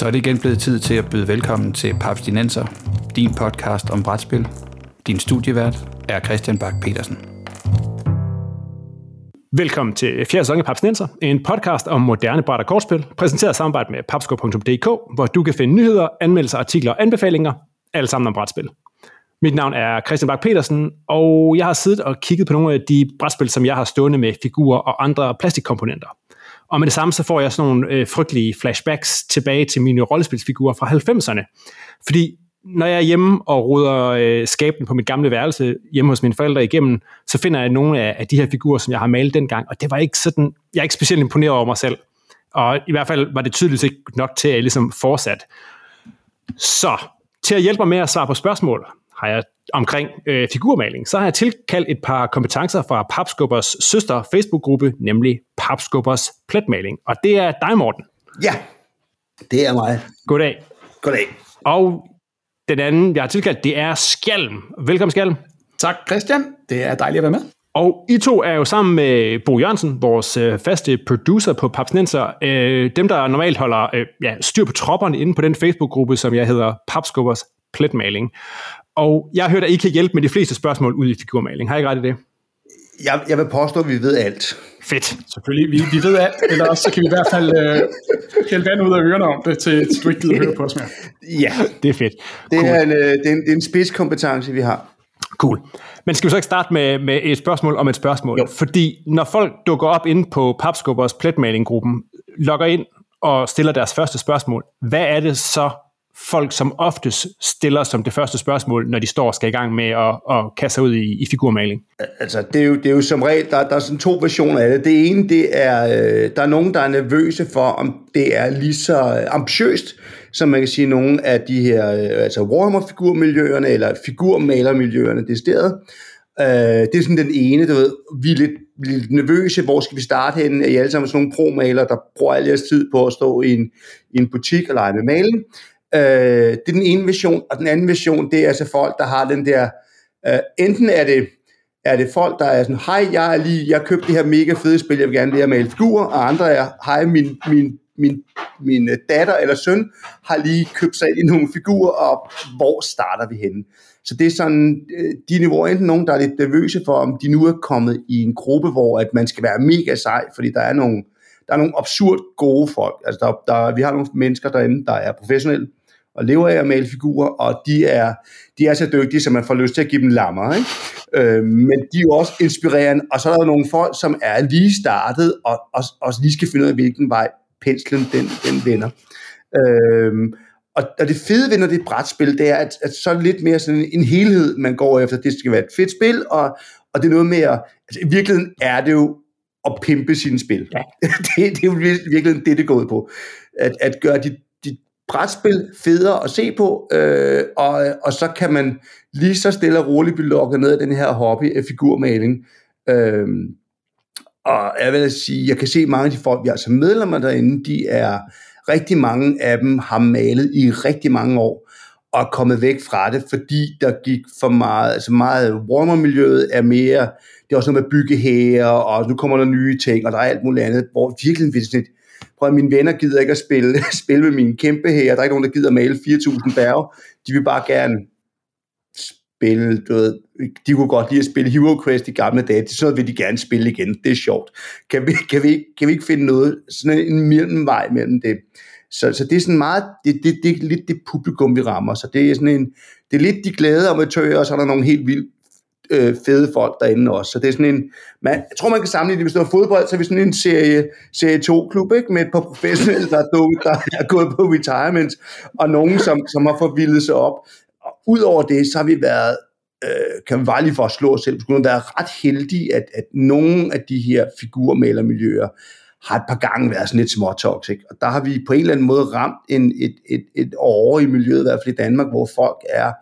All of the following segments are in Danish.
Så er det igen blevet tid til at byde velkommen til Paps Dinenser, din podcast om brætspil. Din studievært er Christian Bak petersen Velkommen til fjerde sæson af Paps Dinenser, en podcast om moderne bræt og kortspil, præsenteret i samarbejde med papsko.dk, hvor du kan finde nyheder, anmeldelser, artikler og anbefalinger, alle sammen om brætspil. Mit navn er Christian Bak petersen og jeg har siddet og kigget på nogle af de brætspil, som jeg har stående med figurer og andre plastikkomponenter. Og med det samme, så får jeg sådan nogle øh, frygtelige flashbacks tilbage til mine rollespilsfigurer fra 90'erne. Fordi når jeg er hjemme og ruder øh, skaben på mit gamle værelse hjemme hos mine forældre igennem, så finder jeg nogle af, af de her figurer, som jeg har malet dengang, og det var ikke sådan, jeg er ikke specielt imponeret over mig selv. Og i hvert fald var det tydeligvis ikke nok til, at jeg ligesom fortsat. Så, til at hjælpe mig med at svare på spørgsmål, har jeg omkring øh, figurmaling, så har jeg tilkaldt et par kompetencer fra Papskubbers søster Facebook-gruppe, nemlig Papskubbers pletmaling. Og det er dig, Morten. Ja, det er mig. Goddag. Goddag. Og den anden, jeg har tilkaldt, det er Skjalm. Velkommen, Skjalm. Tak, Christian. Det er dejligt at være med. Og I to er jo sammen med Bo Jørgensen, vores øh, faste producer på Papsnenser, øh, dem der normalt holder øh, ja, styr på tropperne inde på den Facebook-gruppe, som jeg hedder Papskubbers pletmaling. Og jeg har hørt, at I kan hjælpe med de fleste spørgsmål ud i figurmaling. Har I ret i det? Jeg, jeg vil påstå, at vi ved alt. Fedt. Selvfølgelig, vi, vi ved alt, eller også så kan vi i hvert fald øh, hælde vand ud af ørerne om det, til, til du ikke gider høre på os mere. Ja, Det er fedt. det, Cool. er en, øh, det, er en, det er en spidskompetence, vi har. Cool. Men skal vi så ikke starte med, med et spørgsmål om et spørgsmål? Jo. Fordi når folk dukker op inde på Papskubbers pletmalinggruppen, logger ind og stiller deres første spørgsmål, hvad er det så folk som oftest stiller som det første spørgsmål, når de står og skal i gang med at, at kaste sig ud i, i figurmaling? Altså, det er jo, det er jo som regel, der, der er sådan to versioner af det. Det ene, det er, øh, der er nogen, der er nervøse for, om det er lige så øh, ambitiøst, som man kan sige, nogle af de her, øh, altså Warhammer-figurmiljøerne, eller figurmalermiljøerne, det stedet. Øh, det er sådan den ene, du ved, vi er lidt, lidt nervøse, hvor skal vi starte henne? Er I alle sammen sådan nogle pro-maler, der bruger al jeres tid på at stå i en, i en butik og lege med malen? Øh, det er den ene version, og den anden version, det er altså folk, der har den der, øh, enten er det, er det folk, der er sådan, hej, jeg er lige, jeg købte det her mega fede spil, jeg vil gerne lære at male figurer, og andre er, hej, min, min, min, min øh, datter eller søn har lige købt sig ind i nogle figurer, og hvor starter vi henne? Så det er sådan, øh, de niveauer, enten nogen, der er lidt nervøse for, om de nu er kommet i en gruppe, hvor at man skal være mega sej, fordi der er nogle, der er nogle absurd gode folk. Altså der, der, vi har nogle mennesker derinde, der er professionelle, og lever af at male figurer, og de er, de er så dygtige, så man får lyst til at give dem lammer. Ikke? Øh, men de er jo også inspirerende, og så er der nogle folk, som er lige startet, og også, også lige skal finde ud af, hvilken vej penslen den, den vender. Øh, og, og det fede ved, når det er et brætspil, det er, at, at så er lidt mere sådan en helhed, man går efter. Det skal være et fedt spil, og, og det er noget mere... Altså, i virkeligheden er det jo at pimpe sine spil. Ja. det, det er jo virkelig det, det går ud på. At, at gøre dit brætspil federe at se på, øh, og, og så kan man lige så stille og roligt blive lukket ned af den her hobby af figurmaling. Øh, og jeg vil sige, jeg kan se mange af de folk, vi har som medlemmer derinde, de er, rigtig mange af dem har malet i rigtig mange år, og er kommet væk fra det, fordi der gik for meget, altså meget warmer-miljøet er mere, det er også noget med byggehære, og nu kommer der nye ting, og der er alt muligt andet, hvor virkelig vil sådan et, prøv at mine venner gider ikke at spille, spille med mine kæmpe her, der er ikke nogen, der gider at male 4.000 bærge, de vil bare gerne spille, du ved, de kunne godt lide at spille Hero Quest i gamle dage, det så vil de gerne spille igen, det er sjovt. Kan vi, kan vi, kan vi ikke finde noget, sådan en mellemvej mellem det? Så, så det er sådan meget, det, det, det er lidt det publikum, vi rammer, så det er sådan en, det er lidt de glade amatører, og så er der nogle helt vildt øh, fede folk derinde også. Så det er sådan en, man, jeg tror man kan sammenligne det, hvis det var fodbold, så er vi sådan en serie, serie 2-klub, ikke? med et par professionelle, der er, dumme, der er gået på retirement, og nogen, som, som har forvildet sig op. Og Udover det, så har vi været, øh, kan vi bare lige for at slå os selv, skulle være ret heldige, at, at nogle af de her figurmalermiljøer har et par gange været sådan lidt småtoxic. Og der har vi på en eller anden måde ramt en, et, et, et år i miljøet, i hvert fald i Danmark, hvor folk er, er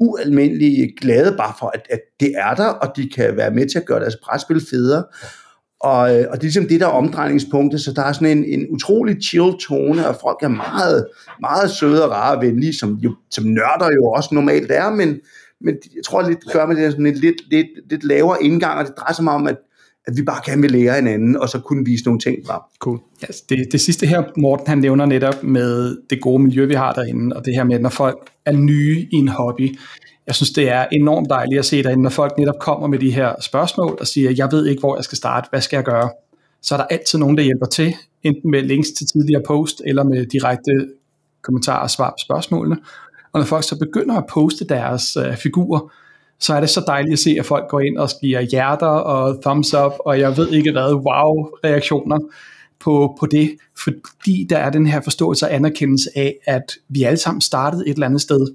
ualmindeligt glade bare for, at, at det er der, og de kan være med til at gøre deres brætspil federe. Og, øh, og det er ligesom det, der er omdrejningspunktet, så der er sådan en, en utrolig chill tone, og folk er meget, meget søde og rare og venlige, som, jo, som nørder jo også normalt er, men, men jeg tror lidt, det gør med det sådan en lidt, lidt, lidt lavere indgang, og det drejer sig meget om, at, at vi bare gerne vil lære hinanden, og så kunne vise nogle ting frem. Cool. Yes, det, det sidste her, Morten han nævner netop med det gode miljø, vi har derinde, og det her med, når folk er nye i en hobby. Jeg synes, det er enormt dejligt at se derinde, når folk netop kommer med de her spørgsmål og siger, jeg ved ikke, hvor jeg skal starte, hvad skal jeg gøre? Så er der altid nogen, der hjælper til, enten med links til tidligere post, eller med direkte kommentarer og svar på spørgsmålene. Og når folk så begynder at poste deres øh, figurer, så er det så dejligt at se, at folk går ind og giver hjerter og thumbs up, og jeg ved ikke hvad, wow-reaktioner på, på det, fordi der er den her forståelse og anerkendelse af, at vi alle sammen startede et eller andet sted,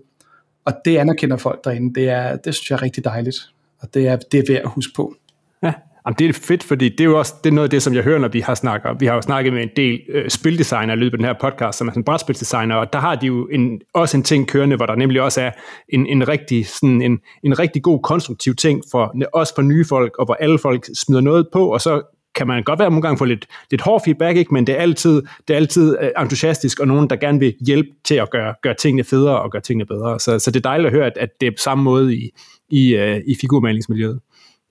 og det anerkender folk derinde. Det, er, det synes jeg er rigtig dejligt, og det er, det er værd at huske på. Ja, Jamen, det er fedt, fordi det er jo også det er noget af det, som jeg hører, når vi har snakket. Vi har jo snakket med en del øh, spildesigner i løbet af den her podcast, som er sådan brætspildesigner, og der har de jo en, også en ting kørende, hvor der nemlig også er en, en, rigtig, sådan en, en rigtig god konstruktiv ting, for, også for nye folk, og hvor alle folk smider noget på, og så kan man godt være nogle gange få lidt, lidt hård feedback, ikke? men det er altid, det er altid øh, entusiastisk, og nogen, der gerne vil hjælpe til at gøre, gøre tingene federe og gøre tingene bedre. Så, så det er dejligt at høre, at, at det er på samme måde i, i, øh, i figurmalingsmiljøet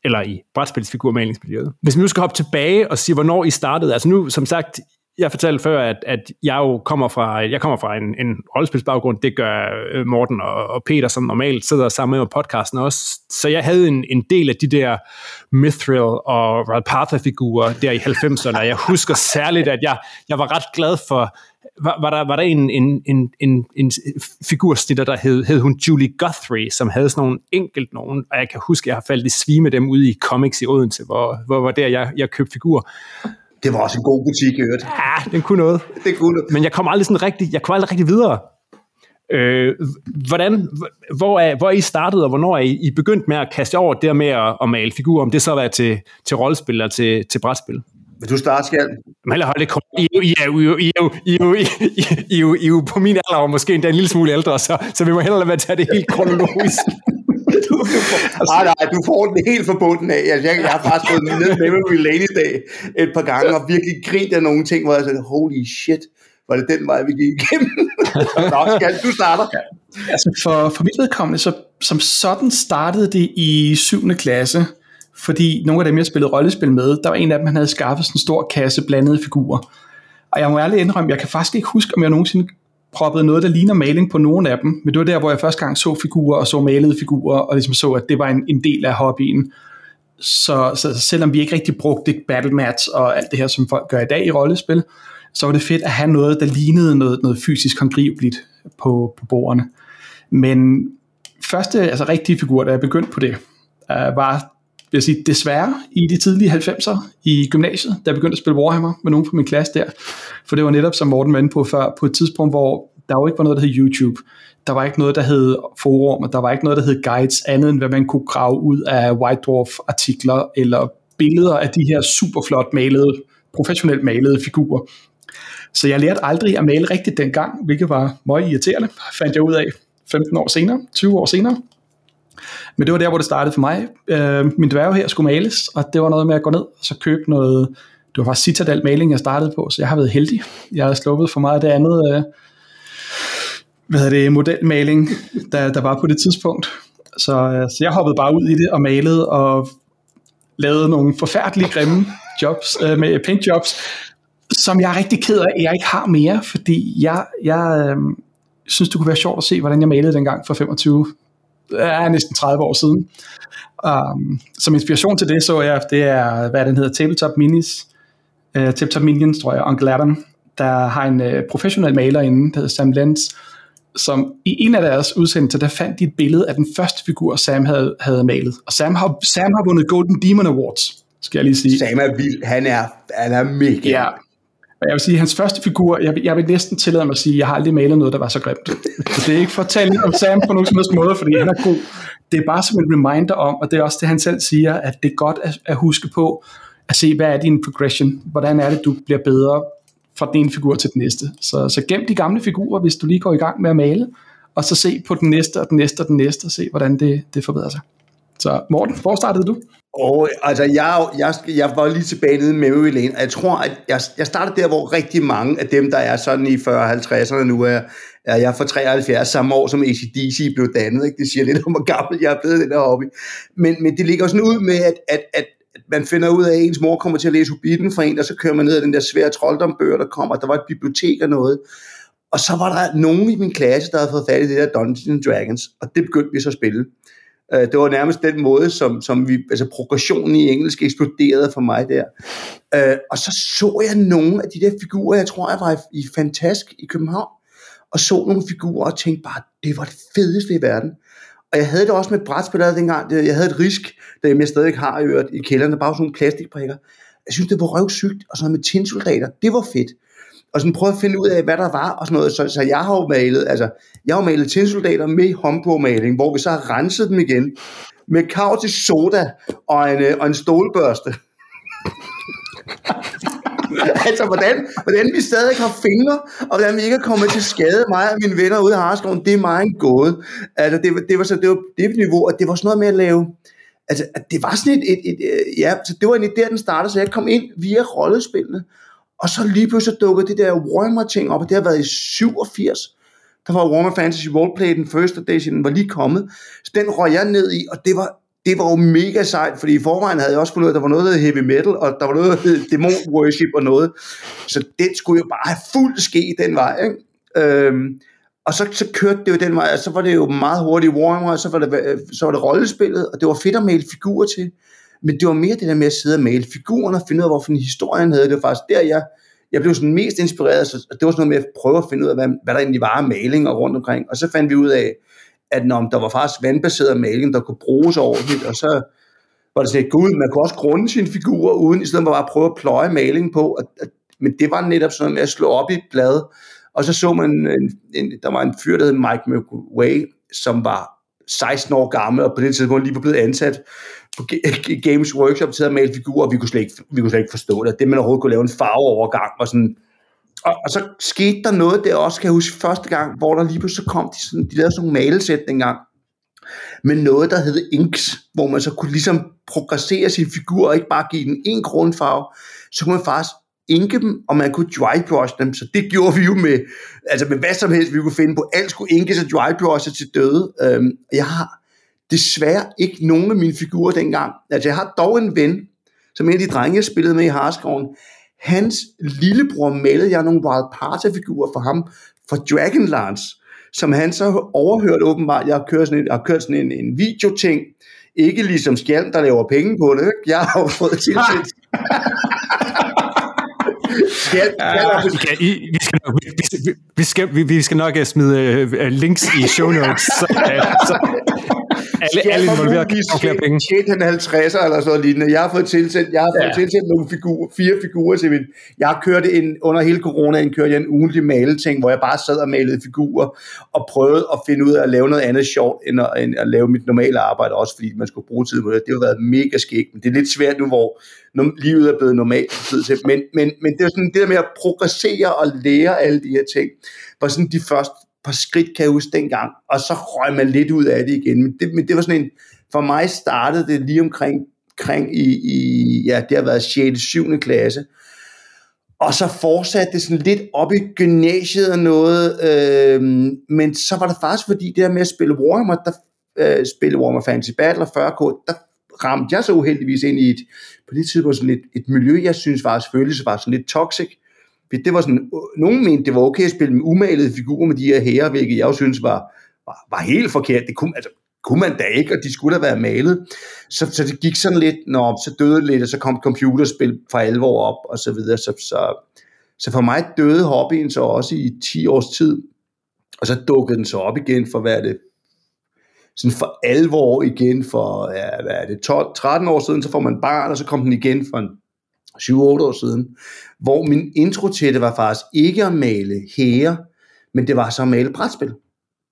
eller i brætspilsfigurmalingsmiljøet. Hvis vi nu skal hoppe tilbage og sige, hvornår I startede, altså nu, som sagt, jeg fortalte før, at, at jeg jo kommer fra, jeg kommer fra en, en rollespilsbaggrund, det gør øh, Morten og, og Peter, som normalt sidder sammen med podcasten også, så jeg havde en, en del af de der Mithril og Ralpatha-figurer der i 90'erne, jeg husker særligt, at jeg, jeg var ret glad for var, var, der, var der en, en, en, en, en figursnitter, der hed, hed hun Julie Guthrie, som havde sådan nogle enkelt nogen, og jeg kan huske, at jeg har faldet i svime dem ude i Comics i Odense, hvor, hvor var der, jeg, jeg købte figurer. Det var også en god butik, i øvrigt. Ja, den kunne noget. det kunne noget. Men jeg kom aldrig sådan rigtig, jeg kom aldrig rigtig videre. Øh, hvordan, hvor, er, hvor er I startet, og hvornår er I, I begyndt med at kaste over det med at, at male figurer, om det så var til, til rollespil eller til, til brætspil? Vil du starte, Skjald? Men hold det kort. I, er jo, I, er jo, I, er jo, I, I, jo på min alder, og måske endda en lille smule ældre, så, så vi må hellere lade være at tage det helt kronologisk. du, du får, nej, nej, du får den helt forbundet af. Jeg, jeg, jeg har faktisk fået ned Memory Lane i dag et par gange, og virkelig grint af nogle ting, hvor jeg sagde, holy shit, var det den vej, vi gik igennem? Nå, skal du starter. Ja. Altså for, for mit vedkommende, så som sådan startede det i 7. klasse, fordi nogle af dem, jeg spillede rollespil med, der var en af dem, han havde skaffet sådan en stor kasse blandede figurer. Og jeg må ærligt indrømme, jeg kan faktisk ikke huske, om jeg nogensinde proppet noget, der ligner maling på nogen af dem, men det var der, hvor jeg første gang så figurer og så malede figurer, og ligesom så, at det var en, en del af hobbyen. Så, så selvom vi ikke rigtig brugte battle mats og alt det her, som folk gør i dag i rollespil, så var det fedt at have noget, der lignede noget, noget fysisk håndgribeligt på, på bordene. Men første altså rigtige figur, da jeg begyndte på det, uh, var vil jeg sige, desværre i de tidlige 90'er i gymnasiet, da jeg begyndte at spille Warhammer med nogen fra min klasse der. For det var netop, som Morten var inde på før, på et tidspunkt, hvor der jo ikke var noget, der hed YouTube. Der var ikke noget, der hed forum, og der var ikke noget, der hed guides, andet end hvad man kunne grave ud af White Dwarf-artikler, eller billeder af de her super flot malede, professionelt malede figurer. Så jeg lærte aldrig at male rigtigt dengang, hvilket var meget irriterende, fandt jeg ud af 15 år senere, 20 år senere. Men det var der, hvor det startede for mig. Øh, min dværg her skulle males, og det var noget med at gå ned og så købe noget, det var faktisk Citadel maling, jeg startede på, så jeg har været heldig. Jeg har sluppet for meget af det andet, øh, hvad hedder det, modelmaling, der, der var på det tidspunkt. Så, øh, så jeg hoppede bare ud i det og malede og lavede nogle forfærdelige grimme jobs, øh, med paint jobs, som jeg er rigtig ked af, at jeg ikke har mere, fordi jeg, jeg øh, synes, det kunne være sjovt at se, hvordan jeg malede dengang for 25 er næsten 30 år siden. Um, som inspiration til det så jeg, det er, hvad den hedder, Tabletop Minis, uh, Tabletop Minions, tror jeg, Uncle Adam, der har en uh, professionel maler inde, der hedder Sam Lenz, som i en af deres udsendelser, der fandt de et billede af den første figur, Sam havde, havde malet. Og Sam har, Sam har vundet Golden Demon Awards, skal jeg lige sige. Sam er vild. Han er, han er mega. Ja, jeg vil sige, hans første figur, jeg, jeg vil næsten tillade mig at sige, at jeg har aldrig malet noget, der var så grimt. Så det er ikke for at tale om Sam på nogen som helst måde, fordi han er god. Det er bare som en reminder om, og det er også det, han selv siger, at det er godt at, at huske på, at se, hvad er din progression? Hvordan er det, du bliver bedre fra den ene figur til den næste? Så, så gem de gamle figurer, hvis du lige går i gang med at male, og så se på den næste, og den næste, og den næste, og se, hvordan det, det forbedrer sig. Så Morten, hvor startede du? Og altså, jeg, jeg, jeg var lige tilbage nede med memory lane, og jeg tror, at jeg, jeg startede der, hvor rigtig mange af dem, der er sådan i 40-50'erne nu, er, er jeg fra 73, samme år som ACDC blev dannet. Ikke? Det siger lidt om, hvor gammel jeg er blevet den der hobby. Men, men det ligger sådan ud med, at, at, at man finder ud af, at ens mor kommer til at læse Hobbiten for en, og så kører man ned ad den der svære trolddombøger, der kommer, der var et bibliotek og noget. Og så var der nogen i min klasse, der havde fået fat i det der Dungeons Dragons, og det begyndte vi så at spille. Øh, det var nærmest den måde, som, som vi, altså progressionen i engelsk eksploderede for mig der. Øh, og så så jeg nogle af de der figurer, jeg tror, jeg var i, i Fantask i København, og så nogle figurer og tænkte bare, det var det fedeste i verden. Og jeg havde det også med brætspillere dengang. Jeg havde et risk, der jeg stadig har i øret i kælderne, bare sådan nogle plastikbrikker. Jeg synes, det var røvsygt, og sådan noget med tinsoldater, det var fedt. Og sådan prøve at finde ud af, hvad der var, og sådan noget. Så, så jeg har jo malet, altså, jeg har malet tinsoldater med håndpåmaling, hvor vi så har renset dem igen, med kav til soda og en, øh, og en stålbørste. altså, hvordan, hvordan vi stadig har fingre, og hvordan vi ikke er kommet til skade, mig og mine venner ude i Harskoven, det er meget en gåde. Altså, det, det, var så, det var det niveau, og det var sådan noget med at lave, altså, det var sådan et, et, et, et ja, så det var egentlig der, den startede, så jeg kom ind via rollespillene, og så lige pludselig dukkede det der Warhammer ting op, og det har været i 87, der var Warhammer Fantasy Roleplay, den første edition, var lige kommet. Så den røg jeg ned i, og det var det var jo mega sejt, fordi i forvejen havde jeg også fundet ud af, at der var noget, der hed heavy metal, og der var noget, der hed demon worship og noget. Så den skulle jo bare have fuld ske den vej. Ikke? Øhm, og så, så kørte det jo den vej, og så var det jo meget hurtigt Warhammer, og så var det, øh, så var det rollespillet, og det var fedt at male figurer til. Men det var mere det der med at sidde og male figurerne og finde ud af, hvorfor historien havde. Det var faktisk der, jeg, jeg blev sådan mest inspireret. Så det var sådan noget med at prøve at finde ud af, hvad, hvad der egentlig var af maling og rundt omkring. Og så fandt vi ud af, at når der var faktisk vandbaseret maling, der kunne bruges ordentligt, og så var det sådan, gud, man kunne også grunde sine figurer, uden i stedet for bare at prøve at pløje maling på, at, at, men det var netop sådan noget med at slå op i et blad, og så så man, en, en, der var en fyr, der hed Mike McWay, som var 16 år gammel, og på det tidspunkt lige var blevet ansat på Games Workshop til at male figurer, og vi kunne slet ikke, vi kunne slet ikke forstå det. Det, man overhovedet kunne lave en farveovergang, og sådan, og, og så skete der noget der også, kan jeg huske, første gang, hvor der lige pludselig kom, de, sådan, de lavede sådan nogle malesæt dengang, med noget, der hed inks, hvor man så kunne ligesom progressere sin figur, og ikke bare give den en grundfarve, så kunne man faktisk inke dem, og man kunne drybrush dem, så det gjorde vi jo med, altså med hvad som helst, vi kunne finde på, alt skulle inkes og drybrushe til døde. Øhm, jeg har desværre ikke nogen af mine figurer dengang. Altså jeg har dog en ven, som en af de drenge, jeg spillede med i Harskoven, Hans lillebror malede jeg nogle Wild Party-figurer for ham for Dragonlance, som han så overhørt åbenbart. Jeg har kørt sådan en, jeg har kørt sådan en, en videoting, ikke ligesom Skjalm, der laver penge på det. Jeg har jo fået tilsendt. Skal, vi, skal, vi, skal, vi, vi skal nok smide uh, links i show notes. Så, uh, så, alle, alle involveret kan få flere penge. Tjente han 50'er eller sådan lignende. Jeg har fået tilsendt, jeg har fået ja. tilsendt nogle figurer, fire figurer til min. Jeg har kørt en, under hele coronaen, kørte jeg en ugentlig maleting, hvor jeg bare sad og malede figurer, og prøvede at finde ud af at lave noget andet sjovt, end at, end at lave mit normale arbejde, også fordi man skulle bruge tid på det. Det har været mega skægt, men det er lidt svært nu, hvor livet er blevet normalt. Men, men, men det er sådan det der med at progressere og lære alle de her ting, var sådan de første par skridt, kan jeg huske dengang, og så røg man lidt ud af det igen. Men det, men det var sådan en, for mig startede det lige omkring, omkring i, i, ja, det har været 6. 7. klasse, og så fortsatte det sådan lidt op i gymnasiet og noget, øh, men så var det faktisk fordi det der med at spille Warhammer, der øh, spille Warhammer Fantasy Battle og 40K, der ramte jeg så uheldigvis ind i et, på det tidspunkt sådan et, et miljø, jeg synes var følelse var sådan lidt toxic, det var sådan, øh, nogen mente, det var okay at spille med umalede figurer med de her hære, hvilket jeg jo synes var, var, var helt forkert. Det kunne, altså, kunne man da ikke, og de skulle da være malet. Så, så det gik sådan lidt, når så døde lidt, og så kom computerspil for alvor op, og så videre. Så, så, så for mig døde hobbyen så også i 10 års tid, og så dukkede den så op igen for, hvad er det, sådan for alvor igen for, ja, hvad er det, 12, 13 år siden, så får man barn, og så kom den igen for en 7-8 år siden, hvor min intro til det var faktisk ikke at male hære, men det var så at male brætspil.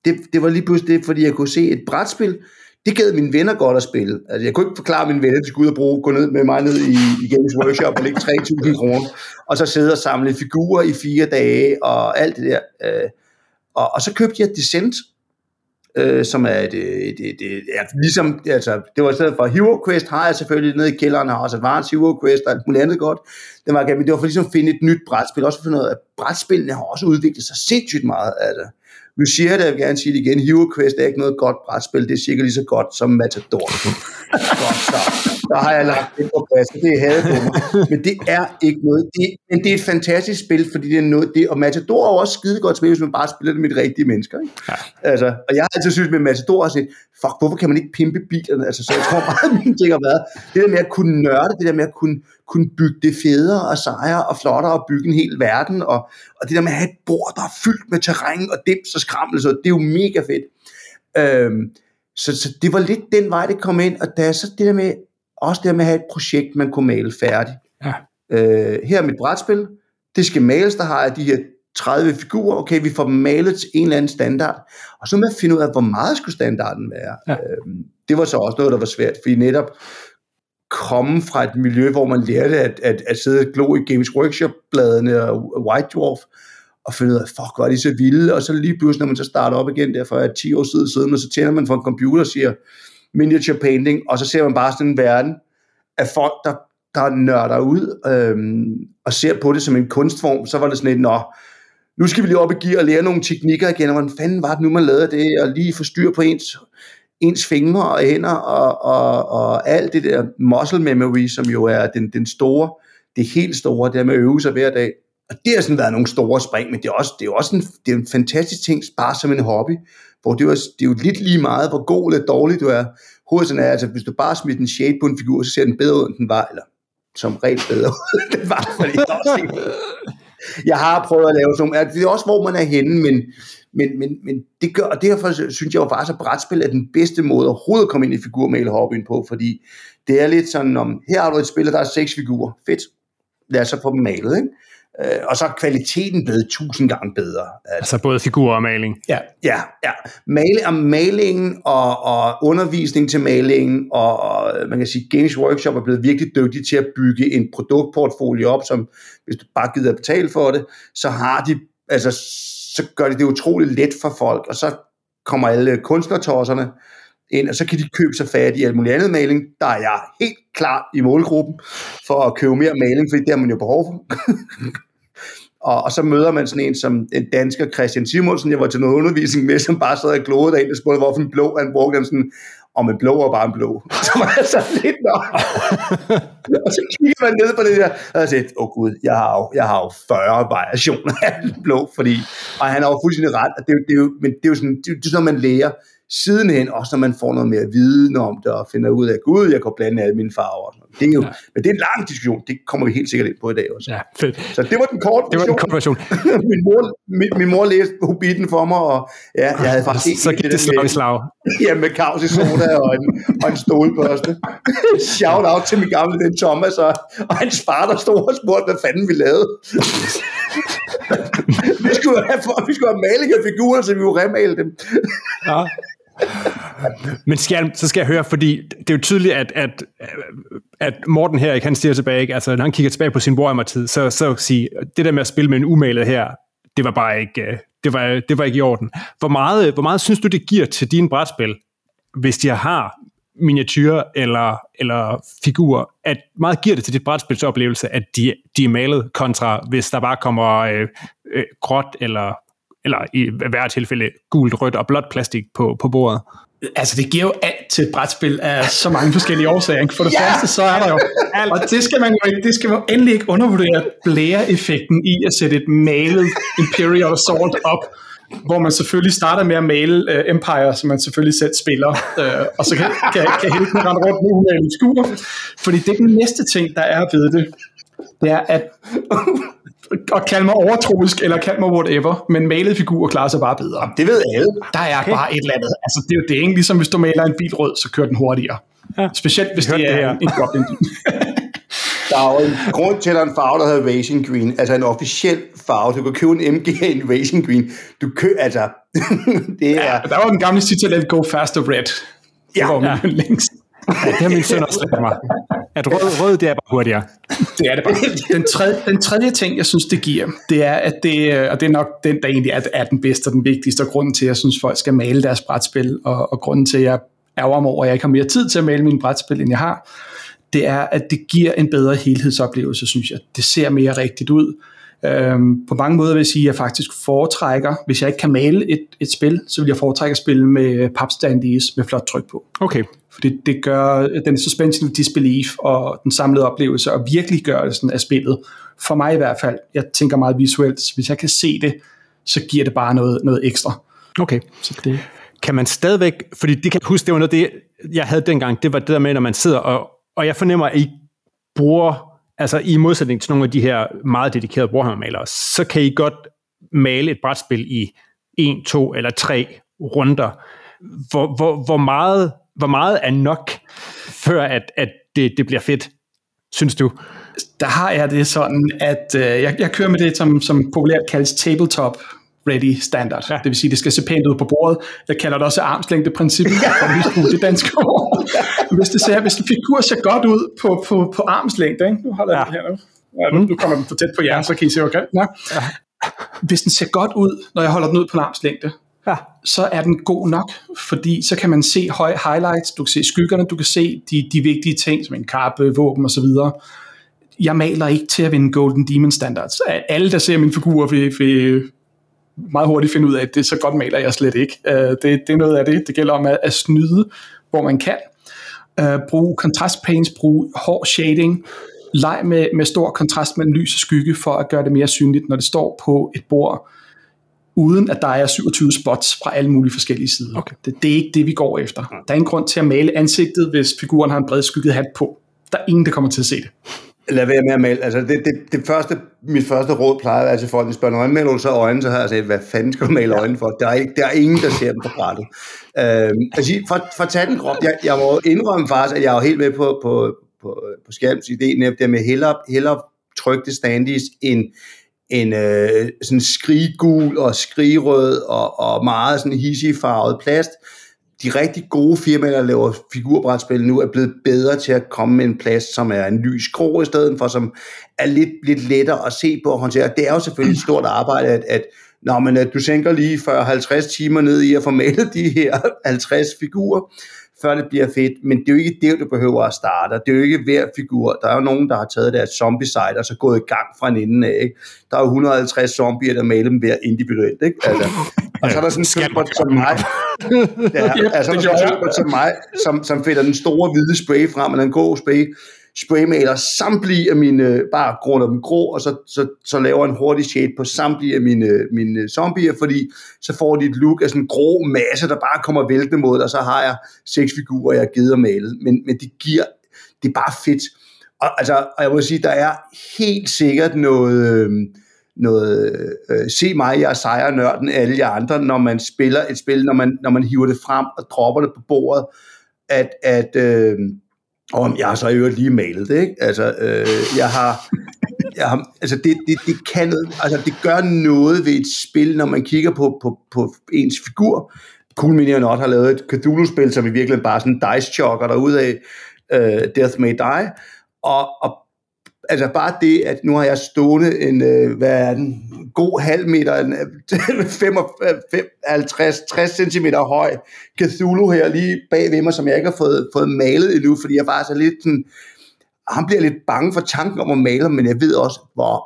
Det, det var lige pludselig det, fordi jeg kunne se et brætspil, det gad mine venner godt at spille. Altså, jeg kunne ikke forklare mine venner, at de skulle ud og bruge, gå ned med mig ned i, i Games Workshop og lægge 3.000 kroner, og så sidde og samle figurer i fire dage, og alt det der. Øh, og, og så købte jeg Descent, øh, som er et, et, et, et, ja, ligesom, altså, det var i stedet for Hero Quest, har jeg selvfølgelig nede i kælderen, har også Advanced Hero Quest og alt muligt andet godt. Det var, men det var for ligesom at finde et nyt brætspil, også for noget, at brætspillene har også udviklet sig sindssygt meget, altså. Nu siger jeg det, jeg vil gerne sige det igen, Hero Quest er ikke noget godt brætspil, det er sikkert lige så godt som Matador. godt så. Der har jeg lagt det på plads, det er hadet på mig. Men det er ikke noget, det, men det er et fantastisk spil, fordi det er noget, det, og Matador er også skide godt spil, hvis man bare spiller det med de rigtige mennesker. Ikke? Ja. Altså, og jeg har altid synes med Matador, at fuck, hvorfor kan man ikke pimpe bilerne? Altså, så jeg tror meget, min ting har været, det der med at kunne nørde, det der med at kunne, kunne bygge det federe og sejre og flottere og bygge en hel verden, og, og det der med at have et bord, der er fyldt med terræn og dims og skrammel, så det er jo mega fedt. Øhm, så, så det var lidt den vej, det kom ind, og er så det der med, også det med at have et projekt, man kunne male færdigt. Ja. Øh, her er mit brætspil, det skal males, der har jeg de her 30 figurer, okay, vi får dem malet til en eller anden standard, og så med at finde ud af, hvor meget skulle standarden være. Ja. Øh, det var så også noget, der var svært, fordi netop komme fra et miljø, hvor man lærte at, at, at sidde og glo i Games Workshop-bladene og White Dwarf, og finde ud af, fuck, hvor er de så vilde, og så lige pludselig, når man så starter op igen, der for 10 år siden, siden, og så tænder man for en computer og siger, miniature painting, og så ser man bare sådan en verden af folk, der, der nørder ud, øhm, og ser på det som en kunstform, så var det sådan et, nå, nu skal vi lige op i gear og lære nogle teknikker igen, og hvordan fanden var det nu, man lavede det, og lige få styr på ens, ens fingre og hænder, og, og, og alt det der muscle memory, som jo er den, den store, det helt store, det med at øve sig hver dag. Og det har sådan været nogle store spring, men det er også, det er også en, det er en fantastisk ting, bare som en hobby, hvor det, var, det er jo lidt lige meget, hvor god eller dårlig du er. Hovedsagen er, altså hvis du bare smider en shade på en figur, så ser den bedre ud, end den var, eller som regel bedre ud, end den var, fordi det også jeg har prøvet at lave sådan nogle, altså, det er også, hvor man er henne, men, men, men, men det gør, og derfor synes jeg jo faktisk, at brætspil er den bedste måde overhovedet at komme ind i figurmalerhobbyen på, fordi det er lidt sådan, om her har du et spil, der er seks figurer, fedt, lad os så få dem malet, ikke? Øh, og så er kvaliteten blevet tusind gange bedre. Altså både figur og maling? Ja, ja. ja. Male, og malingen og, og undervisning til malingen, og, og man kan sige, Games Workshop er blevet virkelig dygtig til at bygge en produktportfolio op, som hvis du bare gider at betale for det, så har de, altså, så gør de det utroligt let for folk, og så kommer alle kunstnertosserne ind, og så kan de købe sig fat i alt muligt andet maling. Der er jeg helt klar i målgruppen for at købe mere maling, fordi det har man jo behov for. Og, og så møder man sådan en som en dansker, Christian Simonsen, jeg var til noget undervisning med, som bare sad og gloede derinde og spurgte, hvorfor en blå, han brugte den sådan, om en blå er bare en blå. Så var jeg så lidt nok. og så kigger man ned på det der, og jeg siger, åh oh, gud, jeg har, jo, jeg har jo 40 variationer af en blå, fordi, og han har jo fuldstændig ret, og det, det, er jo, men det er jo sådan, det, det er sådan, man lærer sidenhen, også når man får noget mere viden om det, og finder ud af, gud, jeg kan blande alle mine farver. Det er jo, ja. Men det er en lang diskussion, det kommer vi helt sikkert ind på i dag også. Ja, fedt. Så det var den korte Det var den korte version. min, mor, min, min mor læste Hobbiten for mig, og ja, jeg havde faktisk Så gik det slag i slag. Ja, med kaos i soda og en, og en stålbørste. Shout out til min gamle den Thomas, og, og hans far, der stod og spurgte, hvad fanden vi lavede. vi, skulle have, vi skulle have maling af figurer, så vi kunne remale dem. ja. Men skal, så skal jeg høre, fordi det er jo tydeligt, at, at, at Morten her, han stiger tilbage, ikke? altså når han kigger tilbage på sin Warhammer-tid, så, så sige, det der med at spille med en umalet her, det var bare ikke, øh, det var, det var ikke i orden. Hvor meget, hvor meget synes du, det giver til dine brætspil, hvis de har miniatyrer eller, eller figurer, at meget giver det til dit brætspilsoplevelse, at de, de er malet, kontra hvis der bare kommer øh, øh, gråt eller eller i hvert tilfælde gult, rødt og blåt plastik på, på bordet. Altså, det giver jo alt til et brætspil af så mange forskellige årsager. For det yeah. første, så er der jo alt. Og det skal man jo ikke, det skal man endelig ikke undervurdere blære-effekten i at sætte et malet Imperial Assault op, hvor man selvfølgelig starter med at male uh, Empire, som man selvfølgelig selv spiller, uh, og så kan, kan, kan hele tiden rende rundt med en skur. Fordi det er den næste ting, der er ved det, det er, at og kalde mig overtroisk, eller kalde mig whatever, men malede figurer klarer sig bare bedre. Det ved alle. Der er okay. bare et eller andet. Altså, det er jo det, ikke? Ligesom hvis du maler en bil rød, så kører den hurtigere. Ja. Specielt hvis det er det en goblin Der er jo en grund til, at der er en farve, der hedder Racing Green. Altså en officiel farve. Du kan købe en MG i en Racing Green. Du kø, altså, det er... Ja, der var den gamle Citadel Go Faster Red. Det ja, var ja. længst. Ja, det har min søn også lært mig. At rød, rød, det er bare hurtigere. Det er det bare. Den tredje, den tredje ting, jeg synes, det giver, det er, at det, og det er nok den, der egentlig er, er den bedste og den vigtigste, og grunden til, at jeg synes, folk skal male deres brætspil, og, og grunden til, at jeg ærger mig over, at jeg ikke har mere tid til at male mine brætspil, end jeg har, det er, at det giver en bedre helhedsoplevelse, synes jeg. Det ser mere rigtigt ud. Øhm, på mange måder vil jeg sige, at jeg faktisk foretrækker, hvis jeg ikke kan male et, et spil, så vil jeg foretrække at spille med papstandies med flot tryk på. Okay. Fordi det gør den suspension of disbelief og den samlede oplevelse og virkelig sådan af spillet. For mig i hvert fald, jeg tænker meget visuelt, hvis jeg kan se det, så giver det bare noget, noget ekstra. Okay. Så det, Kan man stadigvæk, fordi det kan jeg huske, det var noget det, jeg havde dengang, det var det der med, når man sidder, og, og jeg fornemmer, at I bruger, altså i modsætning til nogle af de her meget dedikerede Warhammer-malere, så kan I godt male et brætspil i en, to eller tre runder. Hvor, hvor, hvor, meget, hvor meget er nok, før at, at det, det bliver fedt, synes du? der har jeg det sådan, at øh, jeg, jeg kører med det, som, som populært kaldes tabletop ready standard. Ja. Det vil sige, det skal se pænt ud på bordet. Jeg kalder det også armslængdeprincippet, for misbruge det danske ord. Hvis, det ser, hvis en figur ser godt ud på, på, på armslængde, ikke? nu holder jeg ja. det her nu. Ja, nu, nu kommer den for tæt på hjernen, så kan I se, den er. Ja. Hvis den ser godt ud, når jeg holder den ud på armslængde, ja. så er den god nok, fordi så kan man se høje highlights, du kan se skyggerne, du kan se de, de vigtige ting, som en kappe, våben osv., jeg maler ikke til at vinde Golden Demon Standards. Alle, der ser min figur, vil, vil meget hurtigt finde ud af, at det så godt maler jeg slet ikke. Uh, det, det er noget af det. Det gælder om at, at snyde, hvor man kan. Uh, brug kontrastpaints, brug hård shading, leg med, med stor kontrast mellem lys og skygge, for at gøre det mere synligt, når det står på et bord, uden at der er 27 spots fra alle mulige forskellige sider. Okay. Det, det er ikke det, vi går efter. Der er ingen grund til at male ansigtet, hvis figuren har en bred skygget hat på. Der er ingen, der kommer til at se det. Lad være med at male. Altså, det, det, det første, mit første råd plejer at være til folk, der spørger, når man så øjnene, så har jeg sagt, hvad fanden skal du male øjnene for? Der er, ikke, der er ingen, der ser dem på brættet. Øhm, altså, for, for at tage den krop, jeg, jeg må indrømme faktisk, at jeg er jo helt med på, på, på, på skærmens idé, netop det med hellere, hellere trykte standis end, en øh, sådan skriggul og skrigrød og, og meget sådan hissig farvet plast, de rigtig gode firmaer, der laver figurbrætspil nu, er blevet bedre til at komme med en plads, som er en lys krog i stedet for, som er lidt, lidt lettere at se på og håndtere. Det er jo selvfølgelig et stort arbejde, at, at Nå, men at du sænker lige 40-50 timer ned i at få malet de her 50 figurer, før det bliver fedt. Men det er jo ikke det, du behøver at starte. Det er jo ikke hver figur. Der er jo nogen, der har taget deres zombie-site og så gået i gang fra en ende af. Ikke? Der er jo 150 zombier, der maler dem hver individuelt. Ikke? Altså, og så er der sådan en søbert som mig. Ja, altså, der er sådan en som mig, som, som finder den store hvide spray frem, med en god spray, spraymaler samtlige af mine, bare grunder dem grå, og så, så, så laver en hurtig shade på samtlige af mine, mine zombier, fordi så får de et look af sådan en grå masse, der bare kommer væltende mod, og så har jeg seks figurer, jeg har givet og malet. Men, men det giver, det er bare fedt. Og, altså, og jeg må sige, der er helt sikkert noget, øh, noget øh, se mig, jeg sejrer nørden alle jer andre, når man spiller et spil, når man, når man hiver det frem og dropper det på bordet, at, at øh, og jeg har så i øvrigt lige malet det, ikke? Altså, øh, jeg har, jeg har altså det, det, det kan noget, altså det gør noget ved et spil, når man kigger på, på, på ens figur. Cool Mini og Not har lavet et Cthulhu-spil, som i virkeligheden bare sådan dice-chokker derud af, øh, Death May Die, og, og altså bare det, at nu har jeg stående en, øh, hvad er den, god halv meter, en, 50, 60 cm høj Cthulhu her lige bag ved mig, som jeg ikke har fået, fået malet endnu, fordi jeg bare er så lidt sådan, han bliver lidt bange for tanken om at male, men jeg ved også, hvor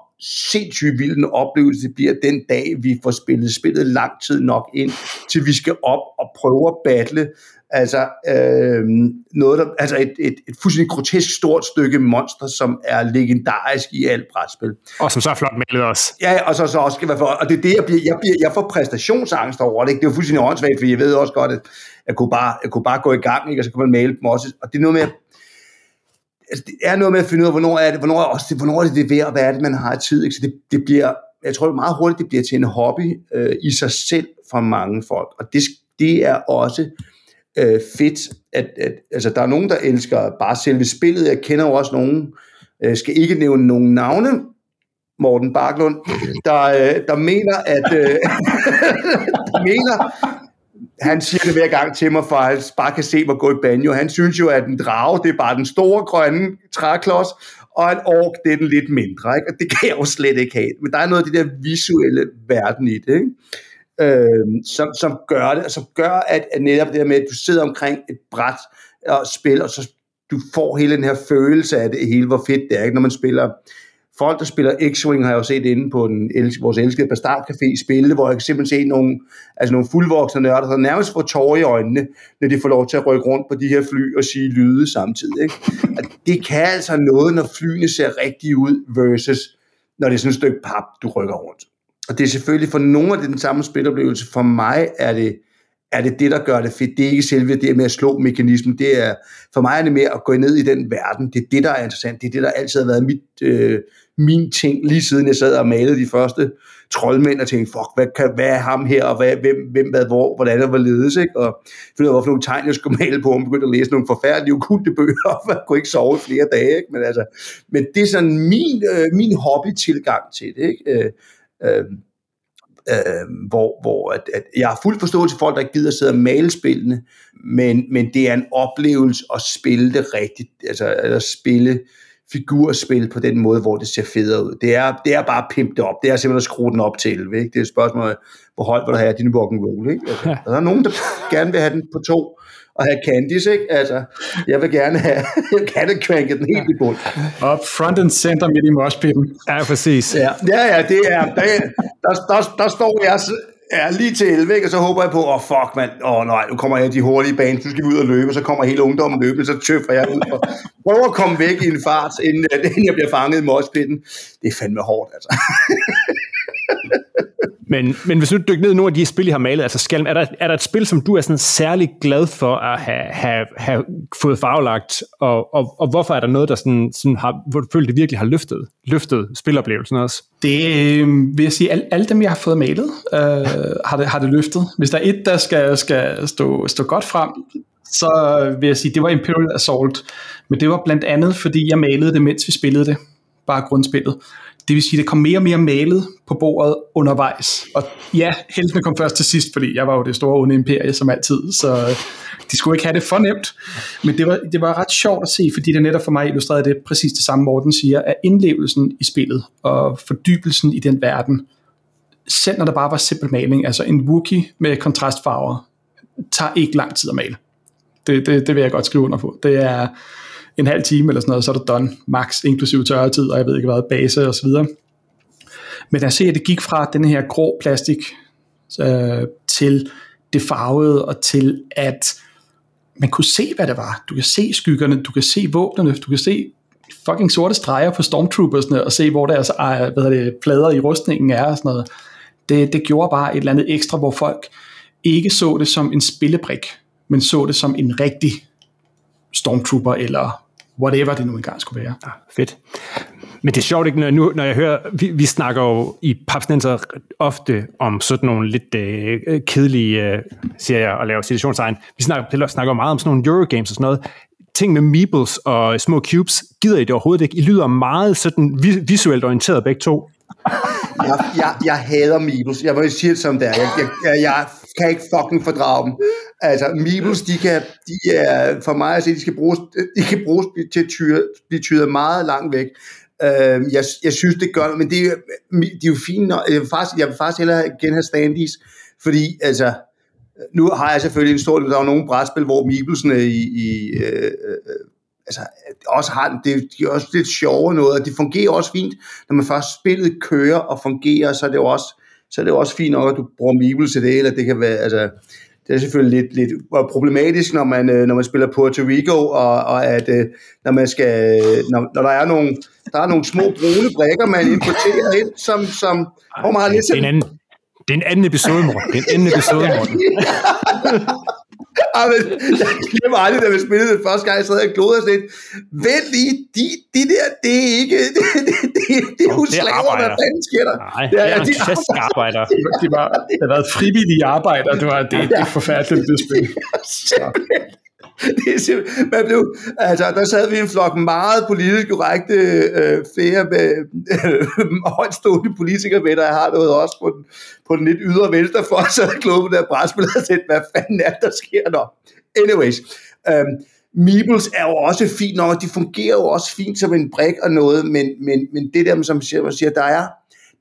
sindssygt vild en oplevelse det bliver den dag, vi får spillet spillet lang tid nok ind, til vi skal op og prøve at battle Altså, øh, noget der, altså et, et, et fuldstændig grotesk stort stykke monster, som er legendarisk i alt brætspil. Og som så er flot malet også. Ja, og så, så også skal være for, og det er det, jeg, bliver, jeg, bliver, jeg får præstationsangst over det. Ikke? Det er jo fuldstændig åndssvagt, for jeg ved også godt, at jeg kunne bare, jeg kunne bare gå i gang, ikke? og så kunne man male dem også. Og det er noget med, altså, det er noget med at finde ud af, hvornår er det, hvornår er, også, hvornår er det, det værd, hvad er det, man har tid. Ikke? Så det, det bliver, jeg tror det meget hurtigt, det bliver til en hobby øh, i sig selv for mange folk. Og det, det er også øh, fedt, at, at altså, der er nogen, der elsker bare selve spillet. Jeg kender jo også nogen, øh, skal ikke nævne nogen navne, Morten Barklund, der, øh, der mener, at øh, der mener, han siger det hver gang til mig, for han bare kan se mig gå i banjo. Han synes jo, at en drage, det er bare den store grønne træklods, og en ork, det er den lidt mindre. Ikke? Og det kan jeg jo slet ikke have. Men der er noget af det der visuelle verden i det. Ikke? Øh, som, som gør det, som gør, at, at netop det der med, at du sidder omkring et bræt og spiller, og så du får hele den her følelse af det hele, hvor fedt det er, ikke? når man spiller folk, der spiller X-Wing, har jeg jo set inde på den, vores elskede Bastard Café spille, hvor jeg kan simpelthen se nogle, altså nogle fuldvoksne nørder, der nærmest får tårer i øjnene, når de får lov til at rykke rundt på de her fly og sige lyde samtidig. Ikke? At det kan altså noget, når flyene ser rigtige ud, versus når det er sådan et stykke pap, du rykker rundt. Og det er selvfølgelig for nogle af det den samme spiloplevelse. For mig er det, er det det, der gør det fedt. Det er ikke selve det med at slå mekanismen. Det er, for mig er det mere at gå ned i den verden. Det er det, der er interessant. Det er det, der altid har været mit, øh, min ting, lige siden jeg sad og malede de første troldmænd og tænkte, fuck, hvad, kan, hvad er ham her, og hvad, hvem, hvem, hvad, hvor, hvordan og hvorledes, ikke? Og finde ud af, hvorfor nogle tegn, jeg skulle male på, og begyndte at læse nogle forfærdelige, okulte bøger, og jeg kunne ikke sove flere dage, ikke? Men, altså, men det er sådan min, øh, min hobby-tilgang til det, ikke? Øh, Øh, øh, hvor, hvor at, at jeg har fuld forståelse for folk, der ikke gider at sidde og male spillene, men, men det er en oplevelse at spille det rigtigt, altså at spille figurspil på den måde, hvor det ser federe ud. Det er, det er bare pimpet op. Det er simpelthen at skrue den op til 11. Ikke? Det er et spørgsmål, hvor højt vil du have din rock and roll. Ikke? Altså, ja. Der er nogen, der gerne vil have den på to og have Candice, ikke? Altså, jeg vil gerne have kattekvænket den helt i bund. Op front and center midt i moshpitten. Ja, præcis. Ja, ja, ja det er, der, der, der, der står jeg Ja, lige til 11, ikke? og så håber jeg på, åh oh, fuck mand, åh oh, nej, nu kommer jeg de hurtige baner, nu skal vi ud og løbe, og så kommer hele ungdommen løbende, så tøffer jeg ud og prøver at komme væk i en fart, inden, inden jeg bliver fanget i moshpitten. Det er fandme hårdt, altså. Men, men hvis du dykker ned i nogle af de spil, I har malet, altså Skalm, er der, er der et spil, som du er sådan særlig glad for at have, have, have fået farvelagt, og, og, og hvorfor er der noget, der sådan, sådan har, hvor du føler, det virkelig har løftet, løftet spiloplevelsen også? Det øh, vil jeg sige, alle, alle dem, jeg har fået malet, øh, har, det, har det løftet. Hvis der er et, der skal, skal stå, stå godt frem, så vil jeg sige, det var Imperial Assault. Men det var blandt andet, fordi jeg malede det, mens vi spillede det. Bare grundspillet. Det vil sige, det kom mere og mere malet på bordet undervejs. Og ja, heltene kom først til sidst, fordi jeg var jo det store onde imperie som altid, så de skulle ikke have det for nemt. Men det var, det var ret sjovt at se, fordi det netop for mig illustrerede det præcis det samme, Morten siger, at indlevelsen i spillet og fordybelsen i den verden, selv når der bare var simpel maling, altså en Wookie med kontrastfarver, tager ikke lang tid at male. Det, det, det vil jeg godt skrive under på. Det er, en halv time eller sådan noget, så er det done, max, inklusive tørretid, og jeg ved ikke hvad, base og så videre. Men jeg ser, at det gik fra den her grå plastik øh, til det farvede, og til at man kunne se, hvad det var. Du kan se skyggerne, du kan se våbnerne, du kan se fucking sorte streger på stormtroopersne, og se, hvor deres øh, hvad det, plader i rustningen er og sådan noget. Det, det gjorde bare et eller andet ekstra, hvor folk ikke så det som en spillebrik, men så det som en rigtig stormtrooper, eller whatever det nu engang skulle være. Ja, fedt. Men det er sjovt ikke, når, nu, når jeg hører, vi, vi snakker jo i Papsnenser ofte om sådan nogle lidt øh, kedelige øh, serier og laver situationstegn. Vi snakker, snakker meget om sådan nogle Eurogames og sådan noget. Ting med meeples og små cubes, gider I det overhovedet ikke? I lyder meget sådan visuelt orienteret begge to. jeg, jeg, jeg hader meeples. Jeg vil sige det som det er. Jeg, jeg, jeg, jeg kan ikke fucking fordrage dem. Altså, Meebles, de kan, de er, for mig at se, de skal bruges, de kan bruges til at tyre, blive tyret meget langt væk. Uh, jeg, jeg synes, det gør men det er, de er jo fine. Jeg vil faktisk, jeg vil faktisk hellere igen have standis, fordi altså, nu har jeg selvfølgelig en stor, der er nogle brætspil, hvor Meeblesene i, i øh, øh, øh altså, også har, det, de er også lidt sjovere noget, og det fungerer også fint, når man først spillet kører og fungerer, så er det jo også, så er det også fint nok, at du bruger Meeple til det, eller det kan være, altså, det er selvfølgelig lidt, lidt problematisk, når man, øh, når man spiller Puerto Rico, og, og at øh, når man skal, når, når der er nogle, der er nogle små brune brækker, man importerer ind, som, som hvor man har lidt... Det er en anden, det er en anden episode, Morten. Det er en anden episode, Morten. Ej, men, jeg glemmer aldrig, da vi spillede det første gang, jeg sad og glodede sådan lidt. Vent lige, de, de der, det er ikke, det, det, det, det er jo slaver, hvad fanden sker der? Nej, det er, ja, de arbejdere. De var, det har været frivillige arbejdere, det var det, det er forfærdeligt, det spil. Så. det er simpelthen, man blev, altså, der sad vi en flok meget politisk korrekte, øh, flere med øh, højtstående politikere med, der har noget også på den, på den lidt ydre venstre for, så der klog på der brætspil og tænkte, hvad fanden er der sker der? Anyways, øh, Meebles er jo også fint nok, de fungerer jo også fint som en brik og noget, men, men, men det der, som man siger, der er,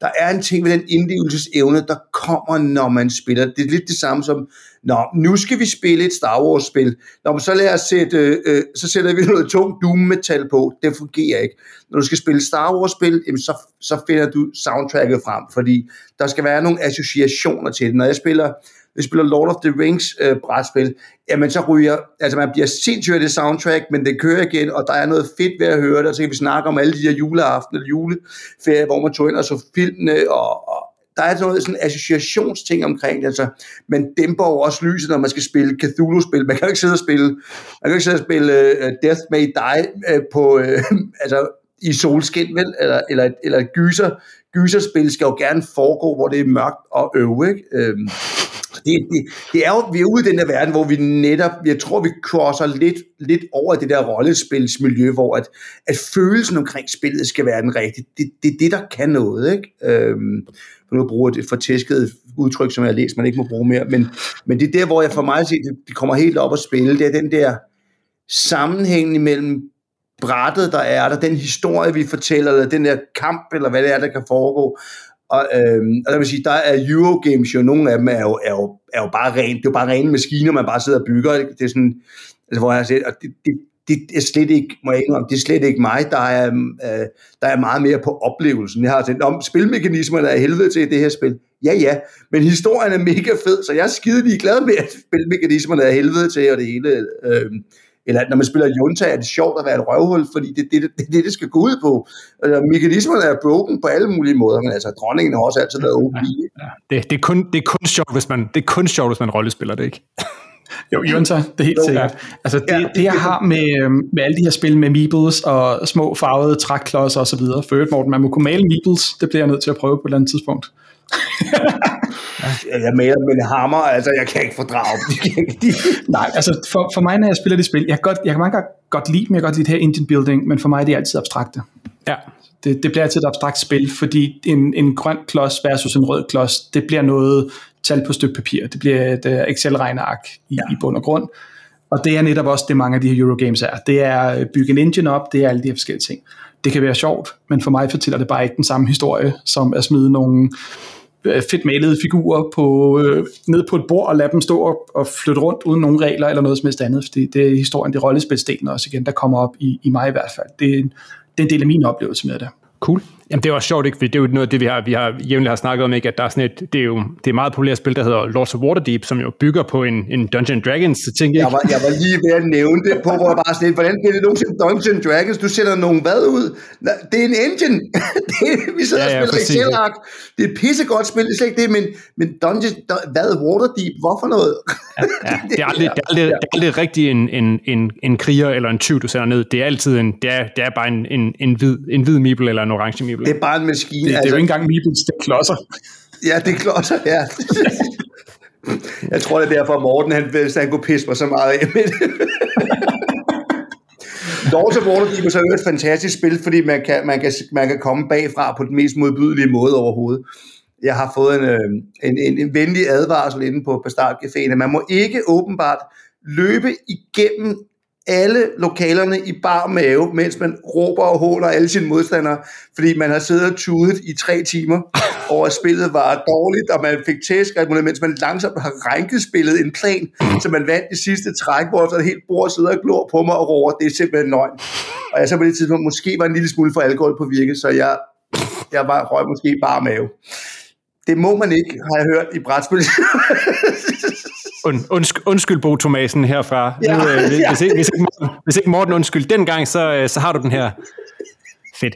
der er en ting ved den indlevelsesevne, der kommer, når man spiller. Det er lidt det samme som, Nå, nu skal vi spille et Star Wars-spil. Nå, men så lad os sætte, øh, øh så sætter vi noget tungt doom-metal på. Det fungerer ikke. Når du skal spille Star Wars-spil, jamen så, så finder du soundtracket frem, fordi der skal være nogle associationer til det. Når jeg spiller, jeg spiller Lord of the Rings øh, brætspil, jamen så ryger, altså man bliver sindssygt af det soundtrack, men det kører igen, og der er noget fedt ved at høre det, og så kan vi snakke om alle de her juleaften eller juleferie, hvor man tog ind og så filmene, og, og der er noget sådan associationsting omkring det, altså, man dæmper jo også lyset, når man skal spille Cthulhu-spil. Man kan jo ikke sidde og spille, man kan ikke sidde og spille uh, Death May Die uh, på, uh, altså, i solskin, vel? Eller, eller, eller gyser, gyserspil skal jo gerne foregå, hvor det er mørkt og øve, ikke? Øhm, det, det, det er jo, vi er ude i den der verden, hvor vi netop, jeg tror, vi crosser lidt, lidt over det der rollespilsmiljø, hvor at, at følelsen omkring spillet skal være den rigtige. Det, det er det, der kan noget, ikke? Øhm, for nu bruger et fortæsket udtryk, som jeg har læst, man ikke må bruge mere, men, men det er der, hvor jeg for mig set, det kommer helt op at spille, det er den der sammenhæng imellem brættet, der er der, den historie, vi fortæller, eller den der kamp, eller hvad det er, der kan foregå, og, øhm, og der vil sige, der er Eurogames jo, nogle af dem er jo, er jo, er jo bare rent, det er jo bare rene maskiner, man bare sidder og bygger. Det er sådan, altså, hvor jeg har set, og det, det, det er slet ikke, må jeg indrømme, det er slet ikke mig, der er, øh, der er meget mere på oplevelsen. Jeg har tænkt, om spilmekanismerne er helvede til det her spil. Ja, ja, men historien er mega fed, så jeg er skide glad med, at spilmekanismerne er helvede til, og det hele. Øh, eller når man spiller Junta, er det sjovt at være et røvhul, fordi det er det, det, det, det skal gå ud på. Altså, mekanismerne er broken på alle mulige måder, men altså dronningen har også altid været OP. Ja, ja. Det, det, er kun, det er kun sjovt, hvis man, det er kun sjovt, hvis man rollespiller det, ikke? Jo, Junta, det er helt jo, sikkert. Altså det, ja, det, jeg har med, øhm, med alle de her spil med meeples og små farvede trækklodser og så videre, for øvrigt, Morten, man må kunne male meeples, det bliver jeg nødt til at prøve på et eller andet tidspunkt. ja. Jeg maler med en hammer, altså jeg kan ikke fordrage dem. Nej, altså for, for mig, når jeg spiller det spil, jeg kan, godt, jeg kan mange gange godt lide dem, jeg kan godt lide det her engine building, men for mig er det altid abstrakte. Ja. Det, det bliver altid et abstrakt spil, fordi en, en grøn klods versus en rød klods, det bliver noget tal på stykke papir. Det bliver et uh, Excel-regneark i, ja. i bund og grund. Og det er netop også det, mange af de her Eurogames er. Det er at bygge en engine op, det er alle de her forskellige ting. Det kan være sjovt, men for mig fortæller det bare ikke den samme historie, som at smide nogle øh, Øh, fedt malede figurer på, øh, ned på et bord og lade dem stå og, og flytte rundt uden nogen regler eller noget som helst andet, fordi det er historien, det er rollespilsdelen også igen, der kommer op i, i mig i hvert fald. Det, det er en del af min oplevelse med det. Cool. Jamen det er også sjovt, ikke? Fordi det er jo noget af det, vi har, vi har jævnligt har snakket om, ikke? at der er sådan et, det er jo det er meget populært spil, der hedder Lords of Waterdeep, som jo bygger på en, en Dungeon Dragons ting. Ikke? Jeg, var, jeg var lige ved at nævne det på, hvor jeg bare sådan hvordan bliver det nogensinde Dungeon Dragons? Du sætter nogen hvad ud? Det er en engine. det er, vi sidder ja, ja, og spiller Excel-ark. Det er et pissegodt spil, det er slet ikke det, men, men Dungeon, hvad Waterdeep, hvorfor noget? ja, ja, det er aldrig, det er aldrig, det er aldrig rigtig en, en, en, en kriger eller en tyv, du sætter ned. Det er altid en, det er, det er bare en, en, en, hvid, en hvid meeple eller en orange meeple. Det er bare en maskine det, altså, det er jo ikke engang Meeples, det er klodser. Ja, det er klodser, ja. Jeg tror, det er derfor, Morten han, han kunne pisse mig så meget af med det. Lords of Waterdeep er så et fantastisk spil, fordi man kan, man, kan, man kan komme bagfra på den mest modbydelige måde overhovedet. Jeg har fået en, øh, en, en, en venlig advarsel inde på Bastard Caféen, man må ikke åbenbart løbe igennem alle lokalerne i bar mave, mens man råber og håler alle sine modstandere, fordi man har siddet og tudet i tre timer, og at spillet var dårligt, og man fik tæsk, mens man langsomt har rænkespillet en plan, så man vandt det sidste træk, hvor så et helt bord sidder og glor på mig og råber, det er simpelthen nøgn. Og jeg så på det tidspunkt måske var en lille smule for alkohol på virke, så jeg, jeg var røg måske bare mave. Det må man ikke, har jeg hørt i brætspil. Und, undskyld, undskyld Bo Thomasen herfra. Ja, nu, øh, hvis, ja. hvis, ikke, hvis, ikke Morten, hvis ikke Morten undskyld dengang, så, øh, så har du den her. Fedt.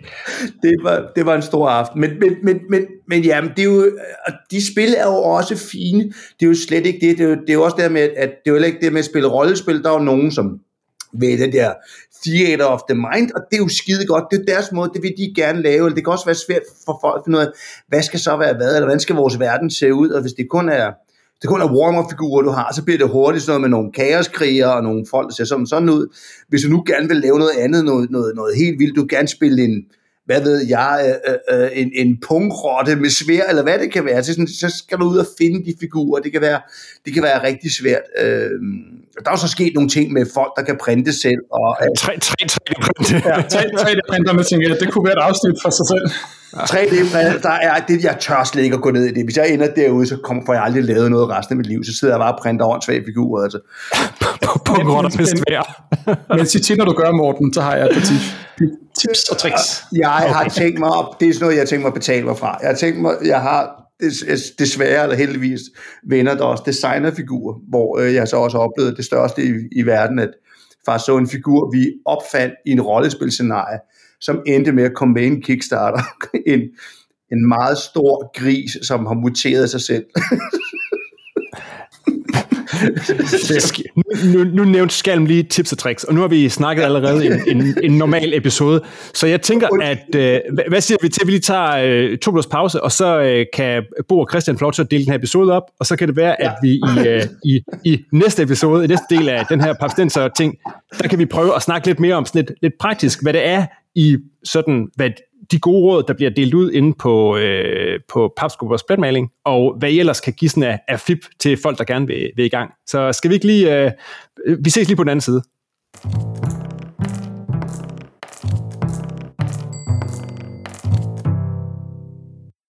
Det var, det var en stor aften. Men, men, men, men, men jamen, det er jo, de spil er jo også fine. Det er jo slet ikke det. Det er jo, det er jo også det med, at det er jo ikke det med at spille rollespil. Der er jo nogen, som ved den der theater of the mind, og det er jo skide godt. Det er deres måde, det vil de gerne lave. Eller det kan også være svært for folk at finde ud af, hvad skal så være hvad, eller hvordan skal vores verden se ud, og hvis det kun er det kun er warm-up-figurer, du har, så bliver det hurtigt sådan noget med nogle kaoskriger og nogle folk, der ser sådan, sådan ud. Hvis du nu gerne vil lave noget andet, noget, noget, noget helt vildt, du gerne spille en, hvad ved jeg, øh, øh, øh en, en punkrotte med svær, eller hvad det kan være. Så, sådan, så skal du ud og finde de figurer. Det kan være, det kan være rigtig svært. Øh, der er jo så sket nogle ting med folk, der kan printe selv. Og, øh, 3, 3, 3D-print. Ja, 3D-printerne tænker jeg, det kunne være et afsnit for sig selv. 3D-print, der er det, jeg tør slet ikke at gå ned i det. Hvis jeg ender derude, så kommer, får jeg aldrig lavet noget resten af mit liv. Så sidder jeg bare og printer åndssvage figurer. Altså. på rotter med svær. Men sig til, når du gør, Morten, så har jeg et tip, tips og tricks. Jeg har tænkt mig op, det er sådan noget, jeg har tænkt mig at betale mig fra. Jeg har tænkt mig, jeg har desværre eller heldigvis venner, der også designer figurer, hvor øh, jeg så også oplevede det største i, i verden, at faktisk så en figur, vi opfandt i en rollespilscenarie, som endte med at komme med en Kickstarter. en, en meget stor gris, som har muteret sig selv. nu, nu, nævnte Skalm lige tips og tricks, og nu har vi snakket allerede en, en, en normal episode, så jeg tænker, at øh, hvad, siger vi til, at vi lige tager øh, to minutters pause, og så øh, kan Bo og Christian få lov til at dele den her episode op, og så kan det være, at vi i, øh, i, i næste episode, i næste del af den her papstenser ting, der kan vi prøve at snakke lidt mere om sådan lidt, lidt praktisk, hvad det er i sådan, hvad de gode råd, der bliver delt ud inde på, øh, på Papskubbers bladmaling, og hvad I ellers kan give sådan af, af FIP til folk, der gerne vil, vil i gang. Så skal vi ikke lige... Øh, vi ses lige på den anden side.